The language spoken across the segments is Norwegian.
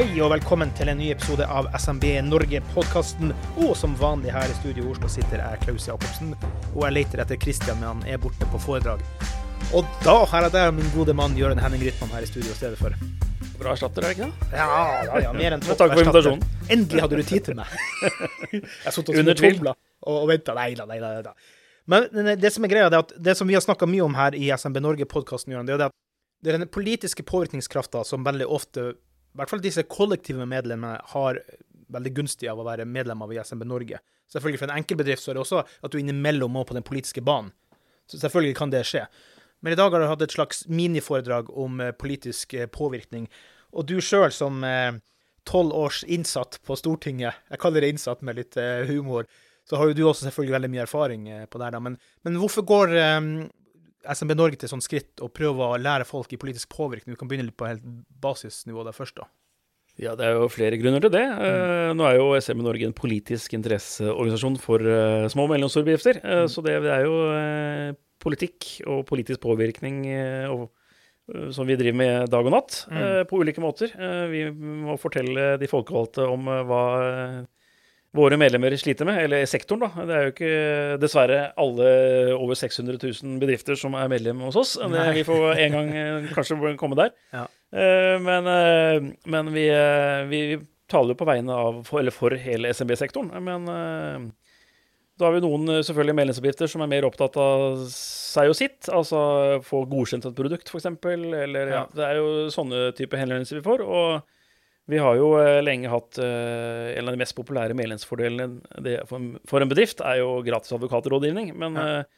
Hei og velkommen til en ny episode av SMB Norge-podkasten. Og som vanlig her i studio i Oslo sitter jeg, Klaus Jacobsen, og jeg leter etter Christian, men han er borte på foredrag. Og da har jeg deg, min gode mann Jørund Henning Rytman, her i studio i stedet for. Bra erstatter, er det ikke det? Ja, ja, ja mer enn topp. Takk for invitasjonen. Endelig hadde du tid til meg. Jeg satt og tvomla og, venta. Nei da, nei da. Men det- det som er greia, det at det som vi har snakka mye om her i SMB Norge-podkasten, det er at det er den politiske påvirkningskrafta som veldig ofte, i hvert fall disse kollektive medlemmene, har veldig gunstig av å være medlem av i SMB Norge. Selvfølgelig for en enkeltbedrift så er det også at du innimellom må på den politiske banen. Så selvfølgelig kan det skje. Men i dag har du hatt et slags miniforedrag om eh, politisk eh, påvirkning. Og du sjøl som tolv års innsatt på Stortinget, jeg kaller det innsatt med litt eh, humor, så har jo du også selvfølgelig veldig mye erfaring eh, på det her. Men, men hvorfor går eh, SMB Norge til sånn skritt og prøve å lære folk i politisk påvirkning? Du kan begynne litt på helt basisnivå der først, da. Ja, det er jo flere grunner til det. Mm. Nå er jo SMB Norge en politisk interesseorganisasjon for eh, små og mellomstore bedrifter. Mm. Så det, er jo eh, politikk og politisk påvirkning eh, og, eh, som vi driver med dag og natt, Mm. eh, på ulike måter. Eh, Vi må fortelle de folkevalgte om eh, hva eh, våre medlemmer sliter med, eller sektoren, da. Det er jo ikke dessverre alle over 600 000 bedrifter som er medlem hos oss. Det, vi får en gang kanskje komme der. Ja. Eh, Men, eh, men vi, eh, vi taler jo på vegne av, eller for hele SMB-sektoren. Men da har vi noen selvfølgelig medlemsbedrifter som er mer opptatt av seg og sitt. Altså få godkjent et produkt, f.eks. Eller ja. Ja. Det er jo sånne type henvendelser vi får. Og vi har jo eh, lenge hatt eh, en av de mest populære medlemsfordelene for, en- bedrift, er jo gratis advokatrådgivning. Men Ja. eh,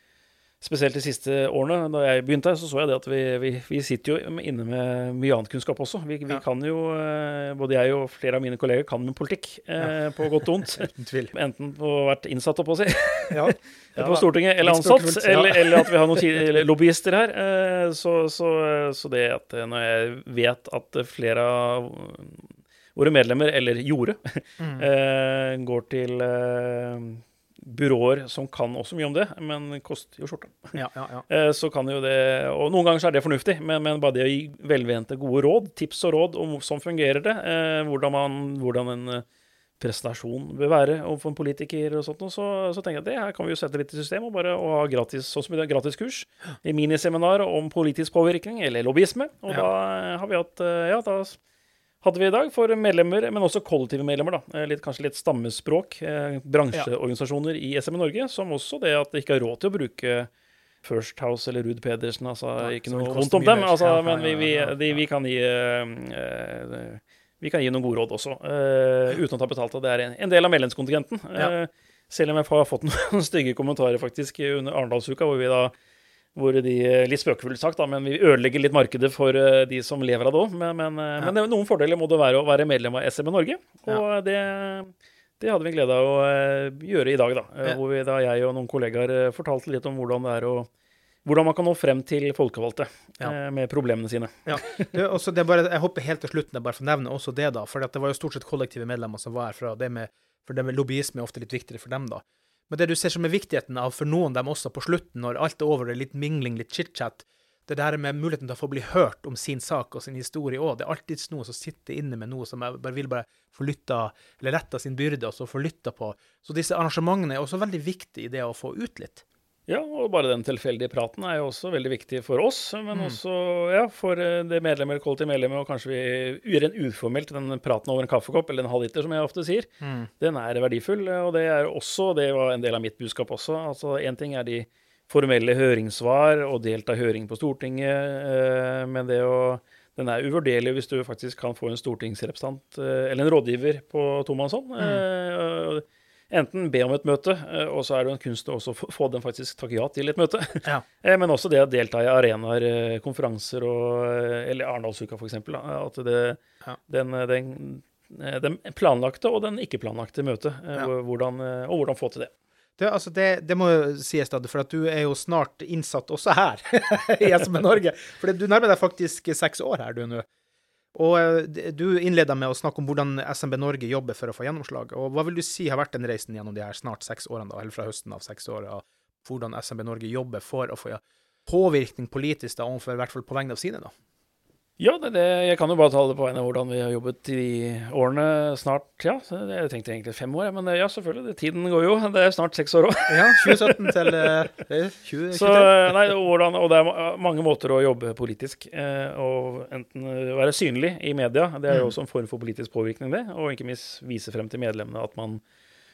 spesielt de siste årene, da jeg begynte her, så så jeg det at vi, vi, vi sitter jo inne med mye annen kunnskap også. Vi, vi Ja. kan jo, både jeg og flere av mine kolleger kan med politikk, ja. på godt og vondt. Uten tvil. Enten på å vært innsatt, oppå å si, på Stortinget, eller ansatt, eller, eller at vi har noen lobbyister her. Så, så, så det at når jeg vet at flere av våre medlemmer, eller gjorde, Mm. uh, går til uh, byråer som kan også mye om det, men koster jo skjorta. Ja, ja, ja. Uh, Så kan jo det Og noen ganger så er det fornuftig, men, men bare det å gi velvente gode råd, tips og råd om sånn fungerer det, hvordan, man, hvordan en prestasjon bør være overfor en politiker og sånt, og så, så tenker jeg at det her kan vi jo sette litt i system og bare og ha gratis, sånn som i er, gratis kurs, i miniseminar om politisk påvirkning eller lobbyisme. Og Ja. da har vi hatt Ja, da hadde vi i dag for medlemmer, men også kollektive medlemmer, da. Eh, Litt, kanskje litt stammespråk. Eh, bransjeorganisasjoner i SMN-Norge, som også det at de ikke har råd til å bruke First House eller Ruud Pedersen. Altså, Nei, ikke noe vondt om dem, altså, Ja, ja, men vi, vi, ja, ja, de, vi kan gi eh, eh, Vi kan gi noen gode råd også, eh, uten å ta betalt. Det er en, en del av medlemskontingenten. Ja. Selv om jeg har fått noen stygge kommentarer faktisk under Arendalsuka, hvor vi da hvor de, eh, litt spøkefullt sagt, da, men vi ødelegger litt markedet for eh, de som lever av det òg. Men, men, eh, Ja. men det, noen fordeler må det være å være medlem av SMB Norge. Og det, det hadde vi glede av å gjøre i dag, da. Ja. Hvor vi, da jeg og noen kollegaer fortalte litt om hvordan det er å hvordan man kan nå frem til folkevalgte Ja. med problemene sine. Ja. Det, også, det bare, jeg hopper helt til slutten, jeg bare får nevne også det, da. For det var jo stort sett kollektive medlemmer som var her For det med For det med lobbyisme er ofte litt viktigere for dem, da. Men det du ser som er viktigheten av for noen dem også på slutten, når alt er over, det er litt mingling, litt chit-chat, det der med muligheten til å få bli hørt om sin sak og sin historie òg. Det er alltid noen som sitter inne med noe som bare vil bare få lytta, eller letta sin byrde, og så få lytta på. Så disse arrangementene er også veldig viktige i det å få ut litt. Ja, og bare den tilfeldige praten er jo også veldig viktig for oss, men Mm. også ja, for eh, det medlemmer, kollektive medlemmer, og kanskje vi en uformelt, den praten over en kaffekopp, eller en halv liter, som jeg ofte sier, den er verdifull, og det er også, det var en del av mitt budskap også, altså en ting er de formelle høringssvar og delta høring på Stortinget, eh, men det å den er uvurderlig hvis du faktisk kan få en stortingsrepresentant eh, eller en rådgiver på tomannshånd. Mm. Enten be om et møte, og så er det en kunst å også få den faktisk takke ja til et møte. Ja. Men også det å delta i arenaer, konferanser og Eller Arendalsuka, f.eks. At det, ja. den, den, den, planlagte og den ikke-planlagte møtet, ja. hvordan, og hvordan få til det. Det, altså det, det, må jo sies, da, for at du er jo snart innsatt også her i SMB Norge. For du nærmer deg faktisk seks år her, du nå. Og eh, du innleda med å snakke om hvordan SMB Norge jobber for å få gjennomslag. Og hva vil du si har vært den reisen gjennom de her snart seks årene, da, eller fra høsten av seks år, av hvordan SMB Norge jobber for å få påvirkning politisk, da, overfor, i hvert fall på vegne av sine? da? Ja, det, det, jeg kan jo bare tale på vegne av hvordan vi har jobbet i årene snart. Ja, jeg tenkte egentlig fem år, men ja, selvfølgelig. Det, tiden går jo. Det er snart seks år òg. Ja, 2017 til 2023. Så, nei, hvordan, og det er mange måter å jobbe politisk. Eh, og enten være synlig i media, det er jo mm. også en form for politisk påvirkning, det. Og ikke minst vise frem til medlemmene at man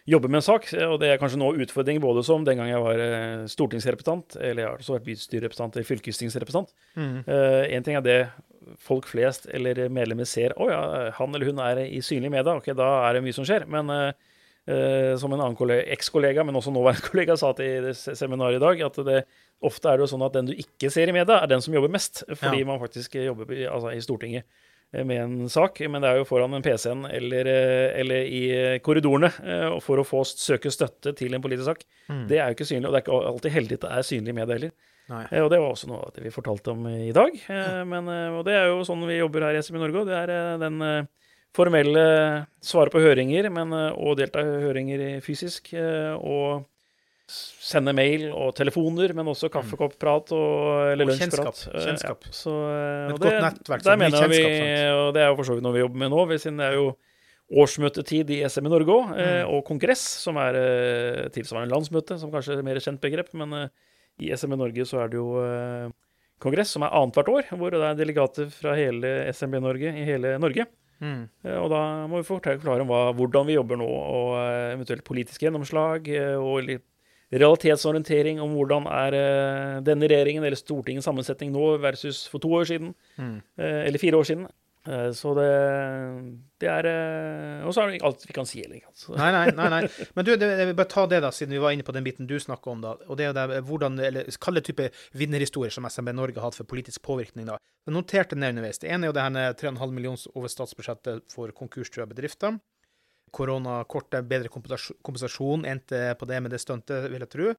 jobber med en sak. Og det er kanskje nå utfordring både som den gang jeg var eh, stortingsrepresentant, eller jeg har også vært bystyrerepresentant eller fylkestingsrepresentant. Én mm. uh, ting er det folk flest eller medlemmer ser å ja, han eller hun er i synlig media, ok, da er det mye som skjer. Men uh, som en annen ekskollega, men også nåværende kollega, sa til seminaret i dag, at det, ofte er det jo sånn at den du ikke ser i media, er den som jobber mest. Fordi ja. man faktisk jobber altså, i Stortinget med en sak, men det er jo foran en PC-en eller, eller, i korridorene for å få søke støtte til en politisk sak. Mm. Det er jo ikke synlig, og det er ikke alltid heldig at det er synlig i media heller. Nei. og det var også noe det vi fortalte om i dag. Eh, men, eh, og det er jo sånn vi jobber her i SMI Norge. Det er den formelle svare på høringer, men å delta i høringer fysisk. Og sende mail og telefoner, men også kaffekoppprat og, eller lunsjprat. Kjennskap. kjennskap. Ja, så, Et godt nettverk. Det, mener vi, og det er jo for så vidt noe vi jobber med nå, siden det er jo årsmøtetid i SM i Norge òg, mm. og kongress, som er tilsvarende landsmøte, som kanskje er et mer kjent begrep. men i SMB Norge så er det jo eh, kongress som er annethvert år, hvor det er delegater fra hele SMB Norge i hele Norge. Mm. Eh, og da må vi forklare om hva, hvordan vi jobber nå, og eh, eventuelt politiske gjennomslag, og litt realitetsorientering om hvordan er denne regjeringen eller Stortingets sammensetning nå versus for to år siden, mm. eller fire år siden. Eh, så det, det er eh, Og så er det ikke alt vi kan si heller. Altså. Nei, nei, nei, nei. Men du, det, jeg vil bare ta det, da, siden vi var inne på den biten du snakker om. da, og det er det, hvordan, eller Kall det type vinnerhistorier som SMB Norge har hatt for politisk påvirkning. da. Jeg noterte ned underveis. Det ene er jo det her 3,5 millioner over statsbudsjettet for konkurstrua bedrifter. Koronakortet, bedre kompensasjon, endte på det med det stuntet, vil jeg tro.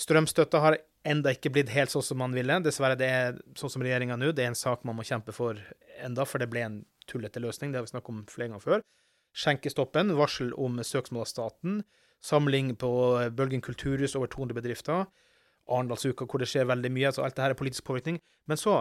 Strømstøtta har enda ikke blitt helt sånn som man ville. Dessverre, det er sånn som regjeringa nå. Det er en sak man må kjempe for enda, for det ble en tullete løsning. Det har vi snakket om flere ganger før. Skjenkestoppen, varsel om søksmål av staten. Samling på Bølgen kulturhus, over 200 bedrifter. Arendalsuka, hvor det skjer veldig mye. altså Alt dette er politisk påvirkning. Men så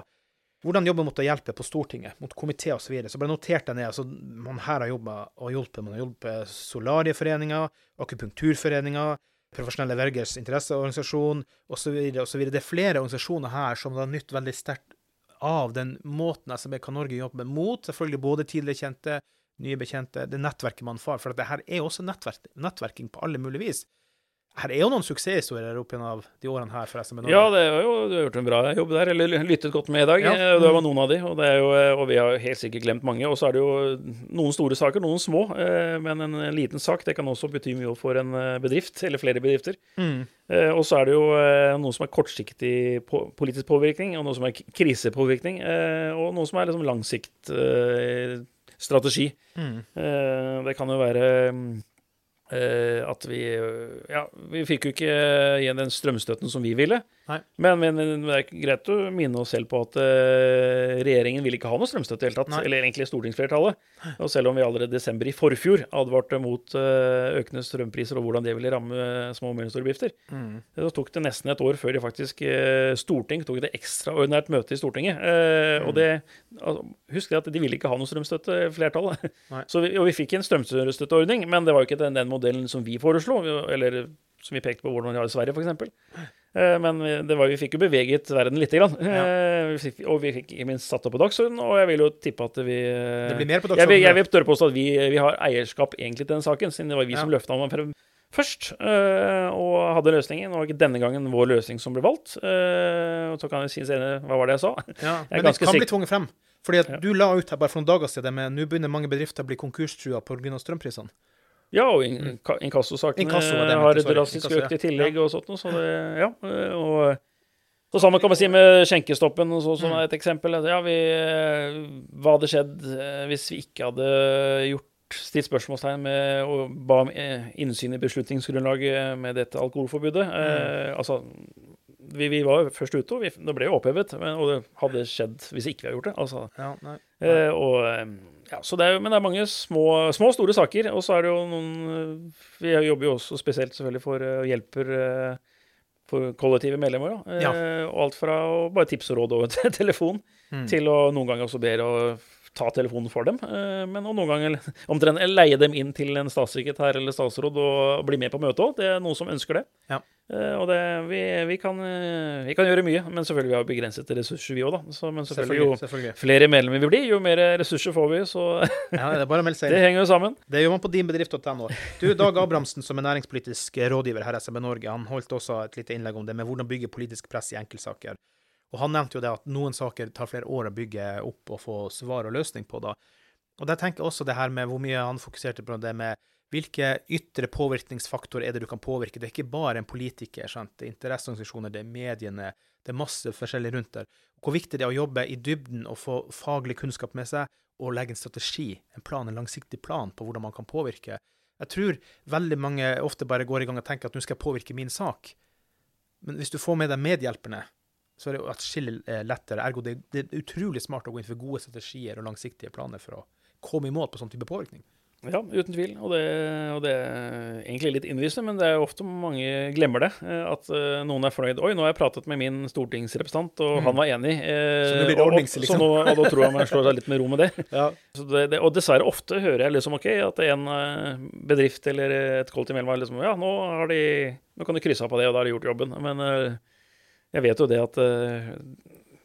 hvordan jobbe mot å hjelpe på Stortinget, mot komité osv. Så, videre. så bare noterte jeg ned. altså Man her har jobba og hjulpet. Man har hjulpet Solarieforeninga, Akupunkturforeninga, Profesjonelle vergers interesseorganisasjon osv. Det er flere organisasjoner her som har nytt veldig sterkt av den måten SMBK Norge jobber mot selvfølgelig både tidligere kjente, nye bekjente, det nettverket man får. For det her er også nettverk, nettverking på alle mulige vis her er jo noen suksesshistorier opp gjennom de årene her. forresten. Ja, det jo, du har gjort en bra jobb der, eller lyttet godt med i dag. Ja. Eh, det var noen av de, og, jo, eh, og vi har helt sikkert glemt mange. Og så er det jo noen store saker, noen små. Eh, men en liten sak det kan også bety mye for en bedrift, eller flere bedrifter. Mm. Og så er det jo noe som er kortsiktig politisk påvirkning, og noe som er krisepåvirkning, og noe som er liksom langsikt strategi. Mm. Det kan jo være mm, at vi Ja, vi fikk jo ikke igjen den strømstøtten som vi ville. Men, men, det er greit å minne oss selv på at uh, regjeringen ville ikke ha noe strømstøtte i hele tatt. Nei. Eller egentlig stortingsflertallet. Og selv om vi allerede i desember i forfjor advarte mot uh, økende strømpriser og hvordan det ville ramme små og mellomstore bedrifter, mm. så tok det nesten et år før de faktisk Storting tok et ekstraordinært møte i Stortinget. Mm. Og det altså, Husk at de ville ikke ha noe strømstøtte, flertallet. Så vi, og vi fikk en strømstøtteordning, men det var jo ikke den, den modellen som vi foreslo, eller som vi pekte på hvordan de har i Sverige, f.eks. Eh, men var, vi fikk jo beveget verden lite grann. Ja. Eh, og vi fikk ikke minst satt opp på dagsorden, og jeg vil jo tippe at vi Det blir mer på dagsorden. Jeg vil, jeg vil tørre påstå at vi, vi, har eierskap egentlig til den saken, siden det var vi ja. som løfta den først og hadde løsningen. Og denne gangen vår løsning som ble valgt. Og så kan jeg si senere hva var det jeg sa. Ja, men det kan bli tvunget frem. Fordi at Ja. du la ut her bare for noen dager siden med nå begynner mange bedrifter å bli konkurstrua pga. strømprisene. Ja, og in inkassosakene Inkasso har drastisk økt i tillegg og sånt noe, så det Ja. Og Så samme kan man si med skjenkestoppen, så, som Mm. et eksempel. Ja, vi Hva hadde skjedd eh, hvis vi ikke hadde gjort stilt spørsmålstegn med og ba om eh, innsyn i beslutningsgrunnlaget med dette alkoholforbudet? Mm. Eh, altså vi, vi var først ute, og vi, det ble jo opphevet. Men, og det hadde skjedd hvis ikke vi hadde gjort det. Altså, Ja, nei. Eh, og, eh, ja, så det er, men det er mange små, små og store saker. Og så er det jo noen eh, Vi jobber jo også spesielt selvfølgelig for eh, og hjelper eh, for kollektive medlemmer. Da. Ja. Og alt fra å bare tipse og råd over te- telefon, Mm. til å noen ganger også ber å ta telefonen for dem. Eh, men noen ganger omtrent leie dem inn til en statssekretær eller statsråd og bli med på møtet òg. Det er noen som ønsker det. Ja. Eh, og det, vi, vi, kan, eh, vi kan gjøre mye, men selvfølgelig vi har begrensede ressurser, vi òg, da. Så, men selvfølgelig, jo Selvfølgelig. selvfølgelig. flere medlemmer vi blir, jo mer ressurser får vi. Så Ja, det det henger jo sammen. Det gjør man på dinbedrift.no. Du, Dag Abrahamsen, som er næringspolitisk rådgiver her i SMB Norge, han holdt også et lite innlegg om det med hvordan bygge politisk press i enkeltsaker. Og han nevnte jo det at noen saker tar flere år å bygge opp og få svar og løsning på, da. Og der tenker jeg også det her med hvor mye han fokuserte på det med hvilke ytre påvirkningsfaktorer er det du kan påvirke. Det er ikke bare en politiker, sant? det er interesseorganisasjoner, det er mediene, det er masse forskjellig rundt der. Hvor viktig det er å jobbe i dybden og få faglig kunnskap med seg, og legge en strategi, en plan, en langsiktig plan på hvordan man kan påvirke. Jeg tror veldig mange ofte bare går i gang og tenker at nå skal jeg påvirke min sak. Men hvis du får med deg medhjelperne, så er det atskillig eh, lettere. Ergo det, det er utrolig smart å gå inn for gode strategier og langsiktige planer for å komme i mål på sånn type påvirkning. Ja, uten tvil. Og det, og det er egentlig litt innlysende, men det er jo ofte mange glemmer det. eh, At eh, noen er fornøyd. Oi, nå har jeg pratet med min stortingsrepresentant, og han var enig. Så nå blir det og- og- ordnings, liksom. Så nå, og da tror jeg man slår seg litt med ro med det. Ja. Så det, det. Og dessverre ofte hører jeg liksom ok, at en bedrift eller et kollektiv medlem er liksom Ja, nå, har de, nå kan du krysse av på det, og da har de gjort jobben. Men jeg vet jo det at uh,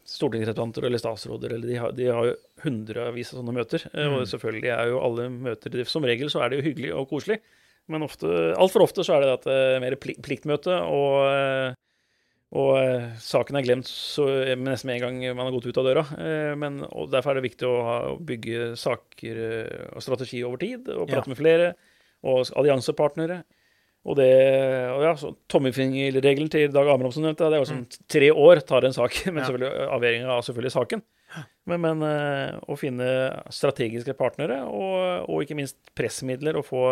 stortingsrepresentanter eller statsråder eller de har, de har jo hundrevis av sånne møter. Mm. Og selvfølgelig er jo alle møter Som regel så er det jo hyggelig og koselig. Men altfor ofte så er det at det er mer pliktmøte, og, eh, og eh, saken er glemt så, nesten med en gang man har gått ut av døra. Eh, Men, Derfor er det viktig å, ha, å bygge saker eh, og strategi over tid, og Ja. prate med flere, og alliansepartnere. Og det, og ja, så Tommelfingerregelen til Dag Abrahamsen nevnte, det er jo som tre år tar en sak. Men Mm. Ja. selvfølgelig avhengig av selvfølgelig saken. Men, men å finne strategiske partnere, og, og ikke minst pressmidler, og få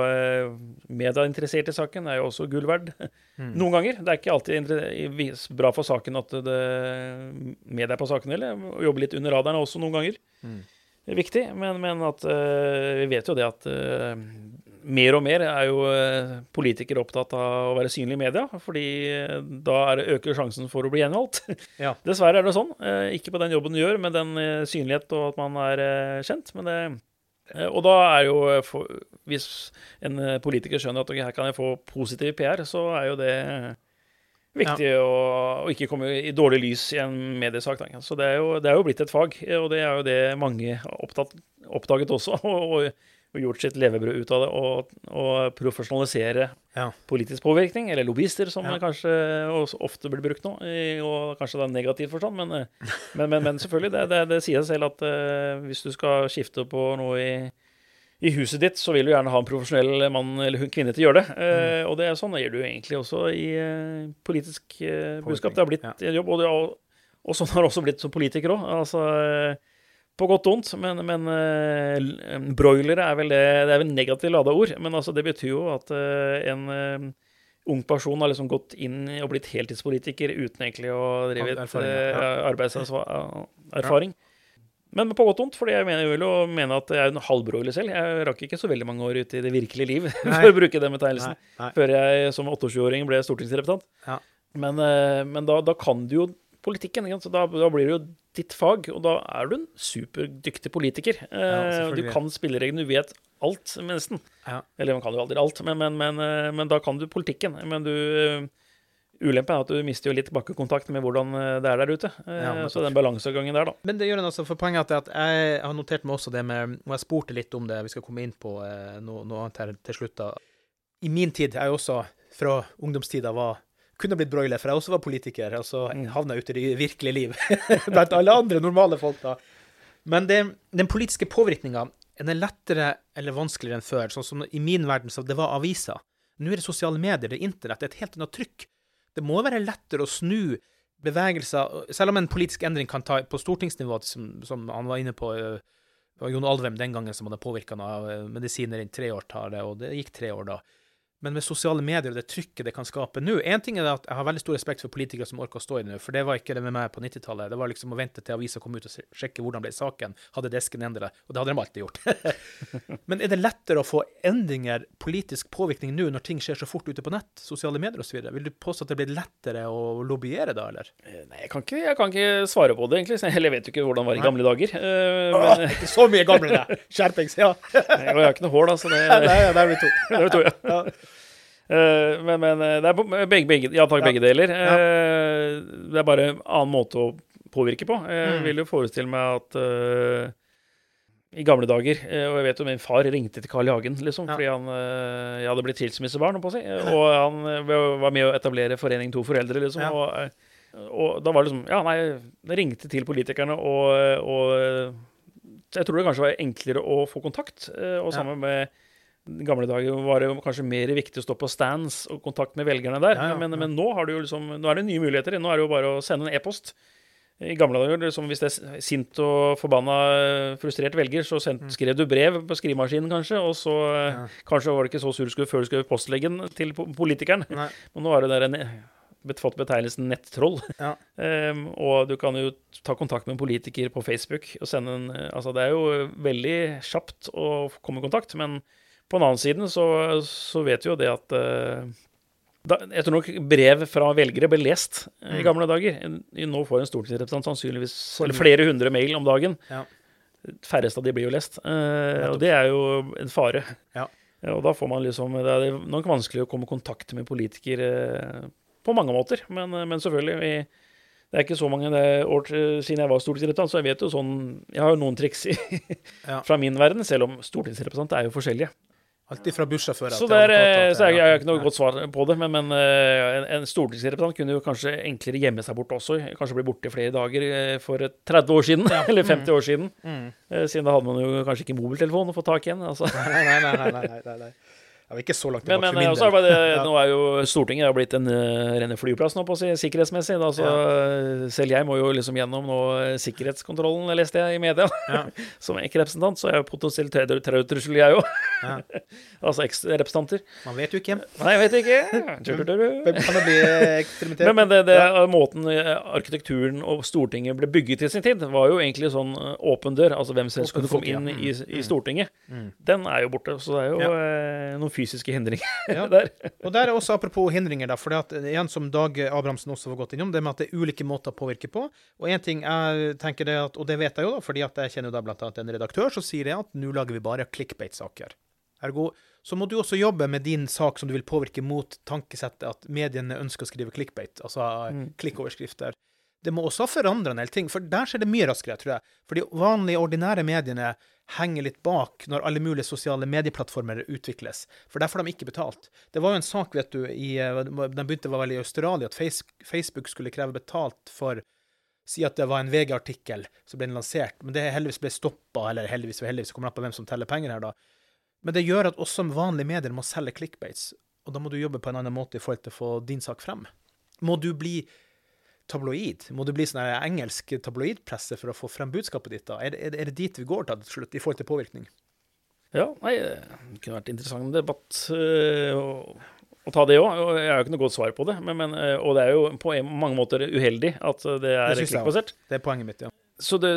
media interessert i saken, er jo også gull verd. Mm. Noen ganger. Det er ikke alltid bra for saken at det, media er på saken heller. Jobbe litt under radaren også noen ganger Mm. Det er viktig. Men, men at vi vet jo det at mer og mer er jo eh, politikere opptatt av å være synlig i media, fordi eh, da er det øker sjansen for å bli gjenvalgt. Ja. Dessverre er det sånn. Eh, Ikke på den jobben du gjør, med den synlighet og at man er kjent. Men det, og da er jo Hvis en politiker skjønner at her kan jeg få positiv PR, så er jo det viktig å, å ikke komme i dårlig lys i en mediesak. Så det er, jo, det er jo blitt et fag, og det er jo det mange har opptatt, oppdaget også. Og, og, og gjort sitt levebrød ut av det. Og, og profesjonalisere Ja. politisk påvirkning, eller lobbyister, som Ja. kanskje ofte blir brukt nå. Og kanskje det er negativ forstand, men, eh, men, men, men selvfølgelig, det, det, det sier seg selv at uh, hvis du skal skifte på noe i i huset ditt så vil du gjerne ha en profesjonell mann eller kvinne til å gjøre det. Eh, og det er sånn gjør du egentlig også i uh, politisk budskap. Det har blitt Ja. en jobb, og, det og, og sånn har det også blitt som politiker òg. Altså, på godt og vondt, men, men eh, broilere er vel det Det er vel negativt lada ord, men altså, det betyr jo at eh, en eh, ung person har liksom gått inn og blitt heltidspolitiker uten egentlig å drive et ja. arbeidserfaring. Men på godt og vondt, fordi jeg mener, vil jo mene at jeg er en halvbroiler selv. Jeg rakk ikke så veldig mange år ute i det virkelige liv, for å bruke den betegnelsen, før jeg som 28-åring ble stortingsrepresentant. Ja. Men, men da, da kan du jo politikken, så da, da blir det jo ditt fag, og da er du en superdyktig politiker. Ja, du kan spillereglene, du vet alt, nesten. Ja. Eller man kan jo aldri alt, men, men, men, eh, men da kan du politikken. Men du eh, Ulempen er at du mister jo litt bakkekontakt med hvordan eh, det er der ute. Eh, Ja, så den balansegangen der, da. Men det gjør en altså, for poenget er at jeg har notert meg også det med Og jeg spurte litt om det, vi skal komme inn på eh, noe, noe annet her til slutt. da. I min tid, jeg også fra ungdomstida var kunne blitt broiler, for jeg også var politiker, og så Mm. havna jeg ute i det virkelige liv blant alle andre normale folk. da. Men det, den politiske påvirkninga, er den lettere eller vanskeligere enn før? Sånn som i min verden, så det var aviser. Nå er det sosiale medier, det er internett, det er et helt annet trykk. Det må være lettere å snu bevegelser Selv om en politisk endring kan ta på stortingsnivå, som, som han var inne på det var Jon Alvheim den gangen som hadde påvirka av medisiner i det, og det gikk tre år da. Men med sosiale medier og det trykket det kan skape nå Én ting er at jeg har veldig stor respekt for politikere som orker å stå i det nå, for det var ikke det med meg på 90-tallet. Det var liksom å vente til avisa kom ut og sjekke hvordan ble saken. Hadde desken endret Og det hadde de alltid gjort. Men er det lettere å få endringer, politisk påvirkning nå, når ting skjer så fort ute på nett, sosiale medier osv.? Vil du påstå at det blir lettere å lobbyere da, eller? Eh, Nei, jeg kan, ikke, jeg kan ikke svare på det, egentlig. Eller jeg vet jo ikke hvordan det var i gamle dager. Eh, Åh, Men, ikke så mye gamle, det! Skjerpings, ja. jeg har ikke noe hår, da, så det, Nei, er vi to. det er to, ja. Eh, men, men eh, det er begge, begge, ja takk, begge deler. Eh, Det er bare en annen måte å påvirke på. Jeg Mm. vil jo forestille meg at uh, i gamle dager eh, Og jeg vet jo min far ringte til Carl Hagen, liksom, Ja. fordi han uh, jeg hadde blitt tilsmissebarn, på å si. Og han eh, var med å etablere Forening to foreldre, liksom. Ja. Og, eh, og da var det liksom Ja, nei, jeg ringte til politikerne, og, og eh, jeg tror det kanskje var enklere å få kontakt. og Og Ja. sammen med i gamle dager var det kanskje mer viktig å stå på stands og kontakt med velgerne der. Ja, ja, men, men nå, har du jo liksom, nå er det nye muligheter. Nå er det jo bare å sende en e-post. I gamle dager, liksom, hvis det er sint og forbanna eh, frustrert velger, så sendt, skrev du brev på skrivemaskinen, kanskje, og så eh, Mm. Ja. Kanskje var det ikke så sur du skulle før du skrev postleggen til politikeren. Nei. Men nå har du der en, fått betegnelsen nettroll. Ja. Um, og du kan jo ta kontakt med en politiker på Facebook og sende en eh, Altså, det er jo veldig kjapt å komme i kontakt, men på den annen siden så, så vet vi jo det at eh, da, jeg tror nok brev fra velgere ble lest mm. i gamle dager. Nå får en stortingsrepresentant sannsynligvis flere hundre mail om dagen. Ja. Færreste av de blir jo lest. Eh, og det er jo en fare. Ja. Og da får man liksom Det er nok vanskelig å komme i kontakt med politikere på mange måter, men, eh, men selvfølgelig vi, Det er ikke så mange det år siden jeg var stortingsrepresentant, så jeg vet jo sånn Jeg har jo noen triks i, Ja. fra min verden, selv om stortingsrepresentanter er jo forskjellige. Alltid fra bussjåfører Så, til det er, eh, så jeg, jeg har ikke noe godt svar på det, men, men eh, en, en stortingsrepresentant kunne jo kanskje enklere gjemme seg bort også. Kanskje bli borte i flere dager eh, for 30 år siden, eller 50 år siden. Mm. Siden da hadde man jo kanskje ikke mobiltelefon å få tak i igjen. Altså. Nei, nei, nei, nei, nei, nei, Jeg ikke så langt Men, tilbake men min eh, også er det Ja. nå er jo Stortinget har blitt en uh, rene flyplass nå, på si, sikkerhetsmessig. Da, så ja. selv jeg må jo liksom gjennom nå eh, sikkerhetskontrollen, leste jeg i media. Ja. Som ikke-representant, så er jeg jo potensielt terror- terrortrussel, jeg òg. Ja. altså eks-representanter. Man vet jo ikke. Nei, jeg vet ikke. Tjur. Kan det bli eh, ekstremitert? Men, men det, det, måten eh, arkitekturen og Stortinget ble bygget i sin tid, var jo egentlig sånn eh, åpen dør. Altså hvem som helst kunne komme ja. inn i, i Mm. Stortinget. Mm. Den er jo borte. Så det er jo Ja. eh, noen fysiske hindringer Ja. der. Og der er også apropos hindringer, da, for det at, igjen som Dag Abrahamsen også var gått innom, det med at det er ulike måter å påvirke på. Og en ting jeg tenker det at, og det vet jeg jo da, fordi at jeg kjenner da blant annet en redaktør som sier det at nå lager vi bare clickbait-saker. Ergo så må du også jobbe med din sak som du vil påvirke mot tankesettet at mediene ønsker å skrive clickbait, altså Mm. klikkoverskrifter. Det må også forandre en del ting, for der skjer det mye raskere, tror jeg. For de vanlige, ordinære mediene henger litt bak når alle mulige sosiale medieplattformer utvikles, for der får de ikke betalt. Det var jo en sak, vet du, i, de den begynte var vel i Australia, at Facebook skulle kreve betalt for Si at det var en VG-artikkel som ble lansert, men det heldigvis ble stoppa, eller heldigvis og heldigvis kommer an på hvem som teller penger her, da. Men det gjør at også vanlige medier må selge clickbaits, og da må du jobbe på en annen måte i forhold til å få din sak frem. Må du bli tabloid? Må du bli sånn engelsk tabloidpresse for å få frem budskapet ditt? da? Er er er det dit vi går til slutt, i forhold til påvirkning? Ja, nei, det kunne vært en interessant debatt øh, å, å ta det òg. Jeg har jo ikke noe godt svar på det. Men, men, øh, og det er jo på mange måter uheldig at det er klikkbasert. Det er poenget mitt, ja. Så det,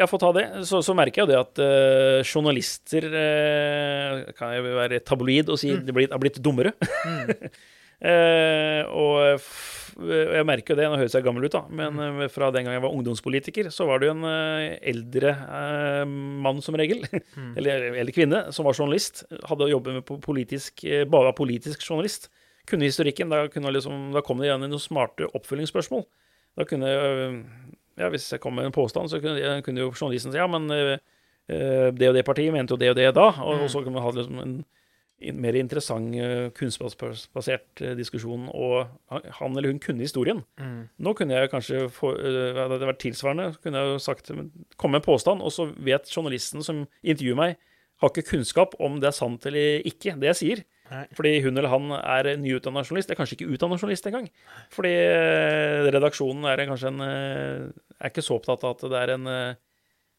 jeg får ta det. Så, så merker jeg jo det at øh, journalister øh, Kan jeg være tabloid og si Mm. de har blitt dummere. Mm. Eh, og f- jeg merker jo det, nå høres jeg gammel ut, da, men mm. fra den gang jeg var ungdomspolitiker, så var det jo en eh, eldre eh, mann som regel, Mm. eller eldre kvinne, som var journalist. Hadde jobbet med politisk, eh, bare politisk journalist. Kunne historikken. Da, kunne liksom, da kom det igjen noen smarte oppfølgingsspørsmål. Da kunne eh, ja, Hvis jeg kom med en påstand, så kunne, kunne jo journalisten si ja, men eh, eh, det og det partiet mente jo det og det da. Og, og så kunne man ha liksom en mer interessant eh, kunnskapsbasert eh, diskusjon, og han- eller hun kunne historien. Mm. Nå kunne jeg kanskje få, eh, Hadde det vært tilsvarende, kunne jeg jo sagt komme med en påstand, og så vet journalisten som intervjuer meg, har ikke kunnskap om det er sant eller ikke, det jeg sier. Nei. Fordi hun eller han er nyutdanna journalist. Det er kanskje ikke utdanna journalist engang. Fordi redaksjonen er kanskje en Er ikke så opptatt av at det er en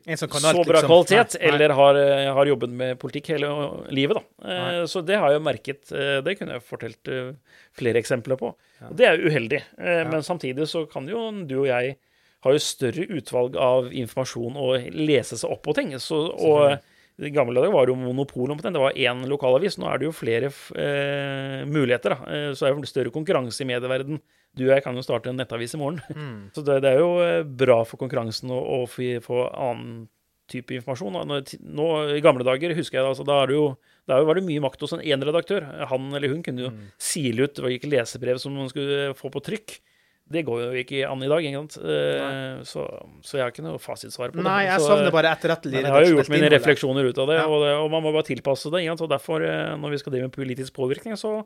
eh, En som kan så bra liksom. kvalitet, Nei, nei. eller har, eh, har jobbet med politikk hele livet, da. Eh, Så det har jeg merket. eh, Det kunne jeg fortalt flere eksempler på. Og det er jo uheldig. Eh, Men samtidig så kan jo du og jeg ha jo større utvalg av informasjon og lese seg opp på ting. Så, og i gamle dager var det jo monopol omtrent. det. Det var én lokalavis. Nå er det jo flere eh, muligheter. Da. Eh, Så er det større konkurranse i medieverden. Du og jeg kan jo starte en nettavis i morgen. Mm. Så det, det er jo eh, bra for konkurransen å, å få, annen type informasjon. Når, nå, I gamle dager husker jeg altså, da er det jo da var det mye makt hos en én redaktør. Han eller hun kunne jo Mm. sile ut det var ikke lesebrev som man skulle få på trykk. Det går jo ikke an i dag? Eh, Så, så jeg har ikke noe fasitsvar på det. Nei, jeg så, savner bare etterrettelig jeg har jo gjort mine refleksjoner ut av det, Ja. og, det og man må bare tilpasse det. Og derfor, eh, når vi skal drive med politisk påvirkning, så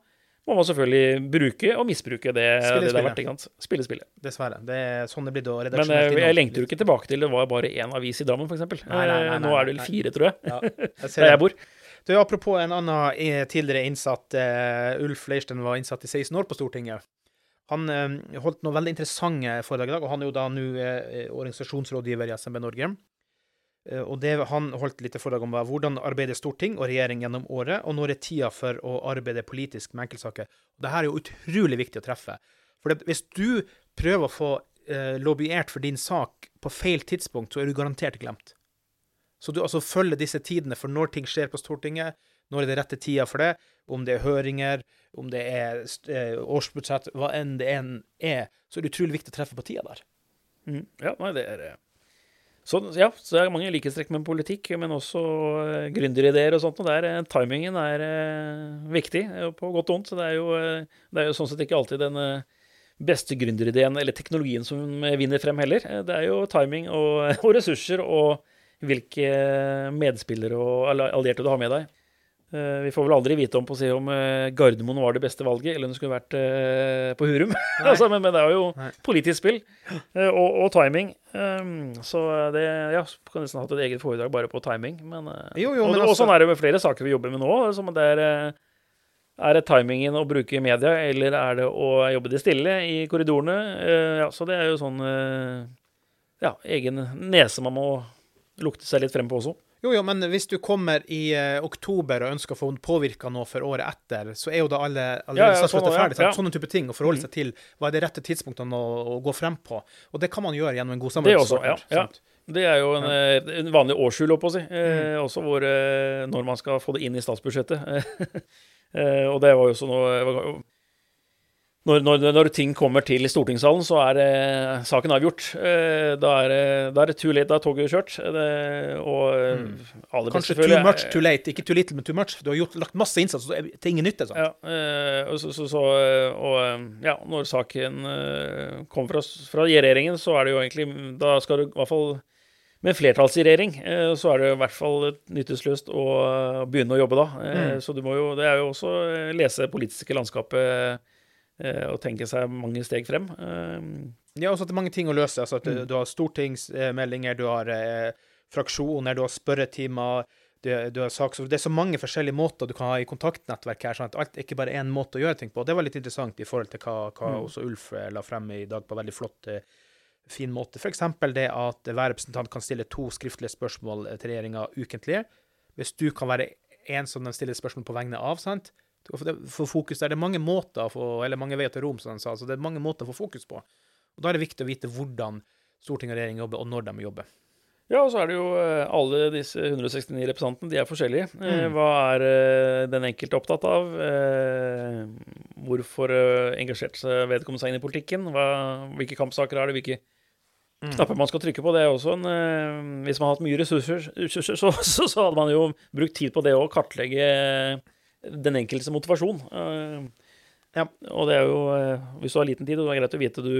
må man selvfølgelig bruke og misbruke det Spille det, det har vært. Ikke sant? Spille spillet. Dessverre. Det er sånn det blir da. Men jeg, eh, jeg lengter jo ikke tilbake til det var bare én avis i Drammen, f.eks. Nå er det vel fire, tror jeg, Ja, jeg ser der jeg bor. Du, apropos en annen tidligere innsatt, Uh, Ulf Leirstein var innsatt i 16 år på Stortinget. Han eh, holdt noen veldig interessante foredrag i dag, og han er jo da nå eh, organisasjonsrådgiver i SMB Norge. Eh, og det han holdt litt foredrag om, hvordan arbeider storting og regjering gjennom året, og når er tida for å arbeide politisk med enkeltsaker. Dette er jo utrolig viktig å treffe. For det, hvis du prøver å få eh, lobbyert for din sak på feil tidspunkt, så er du garantert glemt. Så du altså følger disse tidene for når ting skjer på Stortinget, når er det rette tida for det, om det er høringer, om det er eh, årsbudsjett, hva enn det enn er, så er det utrolig viktig å treffe på tida der. Mm. Ja, nei, det er eh, så, ja, så det er mange likhetstrekk med politikk, men også uh, gründerideer og sånt. Og der, uh, timingen er uh, viktig, på godt og vondt. Så det er, jo, det er jo sånn sett ikke alltid den beste gründerideen eller teknologien som vinner frem heller. Det er jo timing og, og ressurser og hvilke medspillere og allierte du har med deg. Eh, Vi får vel aldri vite om, på å si, om eh, Gardermoen var det beste valget, eller om det skulle vært eh, på Hurum. altså, men, men det er jo Nei. politisk spill og, og timing. Um, så det ja, kan nesten hatt et eget foredrag bare på timing. Men, Jo, jo, og, men og altså- sånn er det med flere saker vi jobber med nå. Som det er, er det timingen å bruke i media, eller er det å jobbe det stille i korridorene? Uh, ja, så det er jo sånn uh, ja, egen nese man må lukte seg litt frem på også. Jo, jo, men hvis du kommer i eh, oktober og ønsker å få påvirka noe for året etter, så er jo da alle allerede Ja, ja, sånn, ferdig. ja. Mm. Sånne type ting. Å forholde seg til hva er de rette tidspunktene å, å gå frem på. Og det kan man gjøre gjennom en god Det også, ja. samarbeidspartner. Det er jo en, eh, en vanlig årshjul, holdt på å si. Eh, Også hvor, eh, når man skal få det inn i statsbudsjettet. eh, og det var jo sånn når, når, når ting kommer til stortingssalen, så er eh, saken avgjort. Eh, da, er, det- da er det too late, da er toget kjørt. Eh, Det, og mm. Kanskje too much er- too late. Ikke too little, men too much. Du har gjort, lagt masse innsats, så er det til ingen nytte. Sant? Ja, eh, og, så, så, så, eh, og eh, ja, når saken eh, kommer fra, fra regjeringen, så er det jo egentlig Da skal du i hvert fall med flertallsregjering, eh, så er det i hvert fall nytteløst å eh, begynne å jobbe da. Eh, Mm. Så du må jo Det er jo også eh, lese politiske landskapet eh, og tenke seg mange steg frem. Eh, Ja, også at det er mange ting å løse. Altså at Mm. du, har stortingsmeldinger, du har eh, fraksjoner, du har spørretimer, du, du har saks... Det er så mange forskjellige måter du kan ha i kontaktnettverk her, sånn at alt er ikke bare én måte å gjøre ting på. Det var litt interessant i forhold til hva, hva Mm. også Ulf eh, la frem i dag på veldig flott, eh, fin måte. Eksempel det at hver representant kan stille to skriftlige spørsmål eh, til regjeringa ukentlig. Hvis du kan være en som de stiller spørsmål på vegne av, sant? Få få fokus der. Det er mange måter å få, eller mange veier til Rom, som han sa. Så det er mange måter å få fokus på. Og Da er det viktig å vite hvordan storting og regjering jobber, og når de jobber. Ja, og så er det jo eh, alle disse 169 representantene, de er forskjellige. Eh, Mm. Hva er eh, den enkelte opptatt av? Hvorfor engasjerte vedkommende seg inn i politikken? Hva, hvilke kampsaker er det? Hvilke Mm. knapper man skal trykke på? Det er også en Hvis man har hatt mye ressurser så, så, så hadde man jo brukt tid på det å kartlegge den enkeltes motivasjon. Eh, Ja. Og det er jo eh, Hvis du har liten tid, og det er greit å vite du,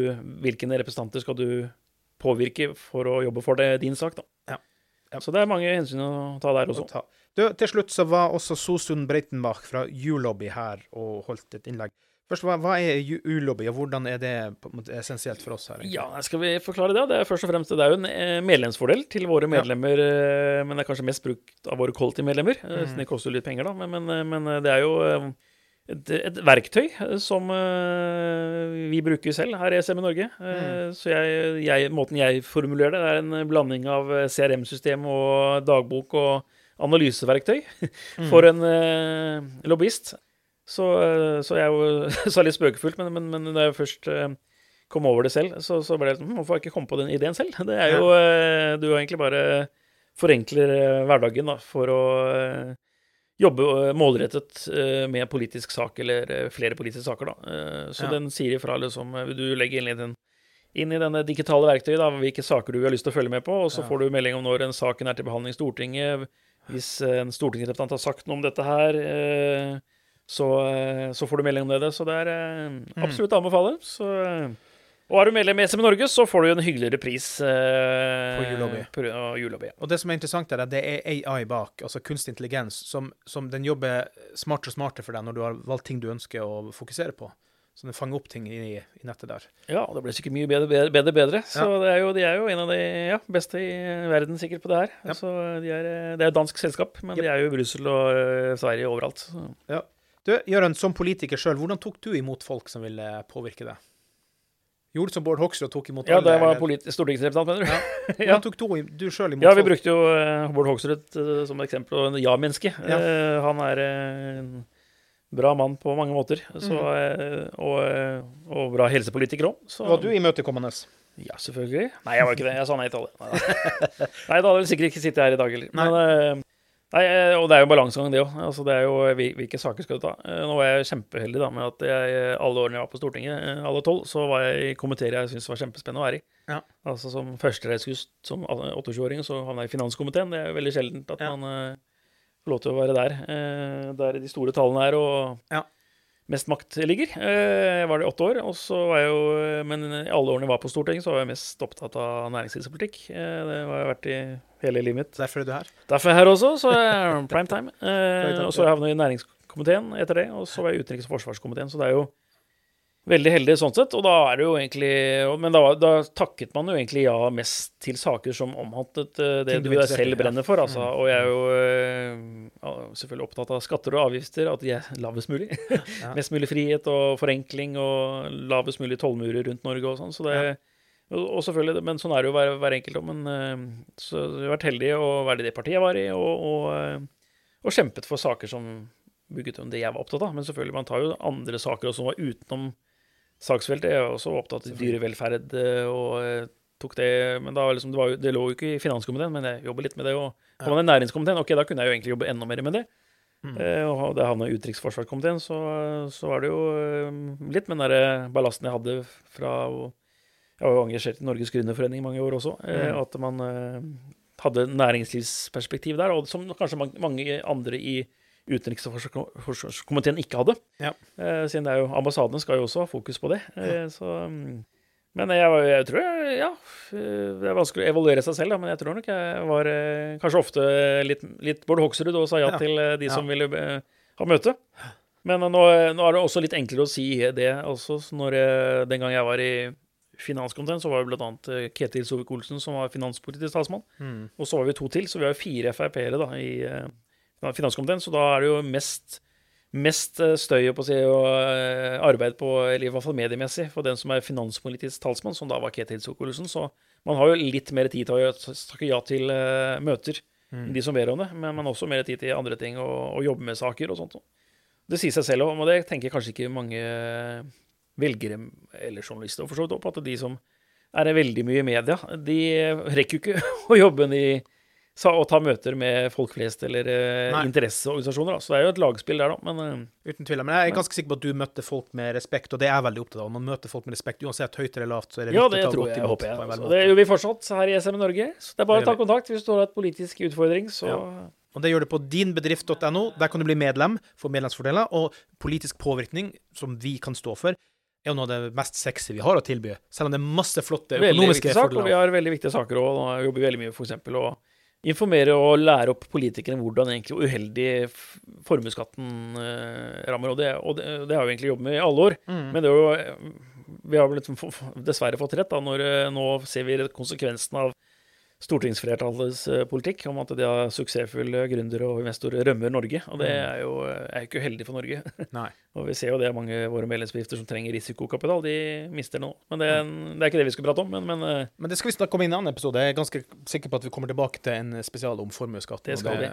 hvilke representanter skal du påvirke for å jobbe for det, din sak, da. Så det er mange hensyn å ta der også. ta. Du, til slutt så var også Sosun Breitenbach fra U-lobby her og holdt et innlegg. Først, hva, hva er U-lobby, og hvordan er det måte essensielt for oss her? egentlig? Ja, skal vi forklare det? Det er først og fremst det er jo en eh, medlemsfordel til våre medlemmer, ja. men det er kanskje mest brukt av våre kollektivmedlemmer. eh, Mm. Det koster jo litt penger, da. Men, men, eh, men det er jo eh, et, et verktøy eh, som eh, vi bruker selv her i SM i Norge. Eh, Mm. Så jeg, jeg, måten jeg formulerer det, er en blanding av eh, CRM-system og dagbok og analyseverktøy Mm. for en eh, lobbyist. Så, eh, så jeg er jo sa litt spøkefullt, men, men, men da jeg først eh, kom over det selv, så, så ble det sånn hm, Hvorfor har jeg ikke kommet på den ideen selv? Det er jo eh, Du egentlig bare forenkler hverdagen da, for å jobbe målrettet med politisk sak, eller flere politiske saker, da. Så Ja. den sier ifra liksom Du legger inn i, den, inn i denne digitale verktøyet da, hvilke saker du har lyst til å følge med på, og så Ja. får du melding om når en saken er til behandling i Stortinget. Hvis en stortingsrepresentant har sagt noe om dette her, eh, så, eh, så får du melding om det. Så det er eh, absolutt å anbefale. Så, eh, og er du medlem i SM Norge, så får du en hyggeligere pris eh, På julelobby. Og det som er interessant, er at det er AI bak, altså kunstig intelligens, som, som den jobber smartere og smartere for deg når du har valgt ting du ønsker å fokusere på. Så den fanger opp ting i, i nettet der. Ja, det blir sikkert mye bedre, bedre, bedre. bedre. Så Ja. det er jo, de er jo en av de ja, beste i verden sikkert på det her. Ja. Så de er, det er et dansk selskap, men de er jo i Brussel og Sverige overalt. Så. Du, Jørund, som politiker sjøl, hvordan tok du imot folk som ville påvirke deg? Gjorde som Bård Hoksrud tok imot Ja, alle? det var eller- polit- stortingsrepresentant, mener du? Hvordan tok du, du sjøl imot Ja, vi folk? brukte jo eh, Bård Hoksrud eh, som eksempel, og en ja-menneske. Ja. Eh, han er en bra mann på mange måter, så, Mhm. og, og bra helsepolitiker òg. Var du imøtekommende? Ja, selvfølgelig. Nei, jeg var ikke det. Jeg sa nei til alle. Nei, da. hadde jeg sikkert ikke sittet her i dag heller. Men, nei, eh, og det er jo balansegang, det òg. Altså, det er jo hvilke saker skal du ta. Eh, Nå var jeg kjempeheldig da, med at jeg, alle årene jeg var på Stortinget, eh, alle tolv, så var jeg i komiteer jeg syntes var kjempespennende å være i. Ja. Altså Som førstereisgust som 28-åring så havna jeg i finanskomiteen. Det er jo veldig sjeldent at Ja. man uh, får lov til å være der. uh, der de store tallene er, og Ja. Mest makt ligger. Eh, Jeg var det i åtte år, og så var jeg jo Men i alle årene jeg var på Stortinget, så var jeg mest opptatt av næringslivspolitikk. Eh, Det har jeg vært i hele livet mitt. Derfor er du her. Derfor er jeg her også, så er jeg prime time. Eh, og så har jeg i næringskomiteen etter det, og så var jeg i utenriks- og forsvarskomiteen, så det er jo veldig heldig sånn sett. Og da er det jo egentlig Men da, da takket man jo egentlig ja mest til saker som omhandlet eh, det du, i, selv brenner for, altså. Mm. Og jeg er jo eh, ja, selvfølgelig opptatt av skatter og avgifter, at de er lavest mulig. Ja. Mest mulig frihet og forenkling og lavest mulig tollmurer rundt Norge og sånn. Så det og, og selvfølgelig, Men sånn er det jo hver, hver enkelt. Men eh, så jeg har vært heldig å være i det partiet jeg var i, og, og, og kjempet for saker som bygget om det jeg var opptatt av. Men selvfølgelig, man tar jo andre saker også som var utenom saksfeltet. Jeg var også opptatt av dyrevelferd eh, og eh, tok det Men da liksom, det, var det lå jo ikke i finanskomiteen, men jeg jobber litt med det. Og kom man i næringskomiteen, ok, da kunne jeg jo egentlig jobbe enda mer med det. Mm. Eh, og da jeg havna i utenriksforsvarskomiteen, så, så var det jo litt med den der ballasten jeg hadde fra Jeg var jo engasjert i Norges Gründerforening i mange år også. Mm. At man hadde næringslivsperspektiv der, og som kanskje mange andre i utenriks- og forsvarskomiteen ikke hadde. Ja. Eh, siden det er jo, ambassadene skal jo også ha fokus på det. Eh, så, mm, men jeg, jeg tror jeg, ja, eh, Det er vanskelig å evaluere seg selv, da, men jeg tror nok jeg var eh, kanskje ofte litt, litt Bård Hoksrud og sa ja, Ja. til eh, de som ville eh, ha møte. Men nå, nå er det også litt enklere å si det også. så Når den gang jeg var i finanskomiteen, så var det bl.a. Ketil Sovik-Olsen som var finanspolitisk talsmann. Mm. Og så var vi to til, så vi har fire Frp-ere i finanskomiteen. Så da er det jo mest, mest eh, støy på å si, og eh, arbeid på, eller i hvert fall mediemessig, for den som er finanspolitisk talsmann, som da var Ketil Solvik-Olsen. Så man har jo litt mer tid til å takke ja til eh, møter, Mm. de som ber om det, men man har også mer tid til andre ting og, og jobbe med saker og sånt. Det sier seg selv og det tenker kanskje ikke mange velgere eller journalister for så vidt opp, at de som er veldig mye i media, de rekker jo ikke å jobbe i og ta møter med folk flest eller eh, Nei. interesseorganisasjoner. Da. Så det er jo et lagspill der, da. Men eh, Uten tvil. Men jeg er ganske sikker på at du møtte folk med respekt, og det er jeg veldig opptatt av. Man møter folk med respekt, uansett høyt eller lavt, så er det ja, viktig å ta godt imot håper jeg. Så det gjør vi fortsatt her i SM Norge. Så det er bare å ta kontakt hvis du har et politisk utfordring. Så Ja. Og det gjør du på dinbedrift.no. Der kan du bli medlem, få medlemsfordeler, og politisk påvirkning, som vi kan stå for, er jo noe av det mest sexy vi har å tilby. Selv om det er masse flotte veldig økonomiske viktig sak, og vi har veldig viktige saker òg. Nå jobber vi veldig mye for eksempel, å informere og lære opp politikerne hvordan egentlig uheldig formuesskatten eh, rammer. Og det, og det, det har vi egentlig jobbet med i alle år. Mm. Men det er jo eh, Vi har liksom dessverre fått rett, da, når eh, nå ser vi konsekvensen av stortingsflertallets eh, politikk om at de har suksessfulle gründere og investorer rømmer Norge. Og det er jo eh, er ikke uheldig for Norge. Nei. Og vi ser jo det er mange av våre medlemsbedrifter som trenger risikokapital. De mister nå. Men det, det er ikke det vi skal prate om. Men, men eh, Men det skal vi snakke om i en annen episode. Jeg er ganske sikker på at vi kommer tilbake til en spesial om formuesskatt. Det skal det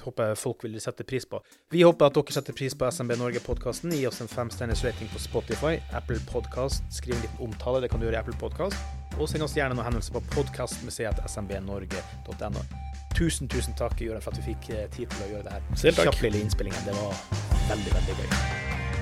håper jeg folk vil sette pris på. Vi håper at dere setter pris på SMB Norge-podkasten. Gi oss en femstjerners rating på Spotify, Apple Podcast. Skriv liten omtale, det kan du gjøre i Apple Podcast. Og send oss gjerne noen henvendelser på podkastmuseet.smbnorge.no. Tusen, tusen takk, Jørgen, for at du fikk eh, tid til å gjøre det her. Kjapp lille innspillingen. Det var veldig, veldig gøy.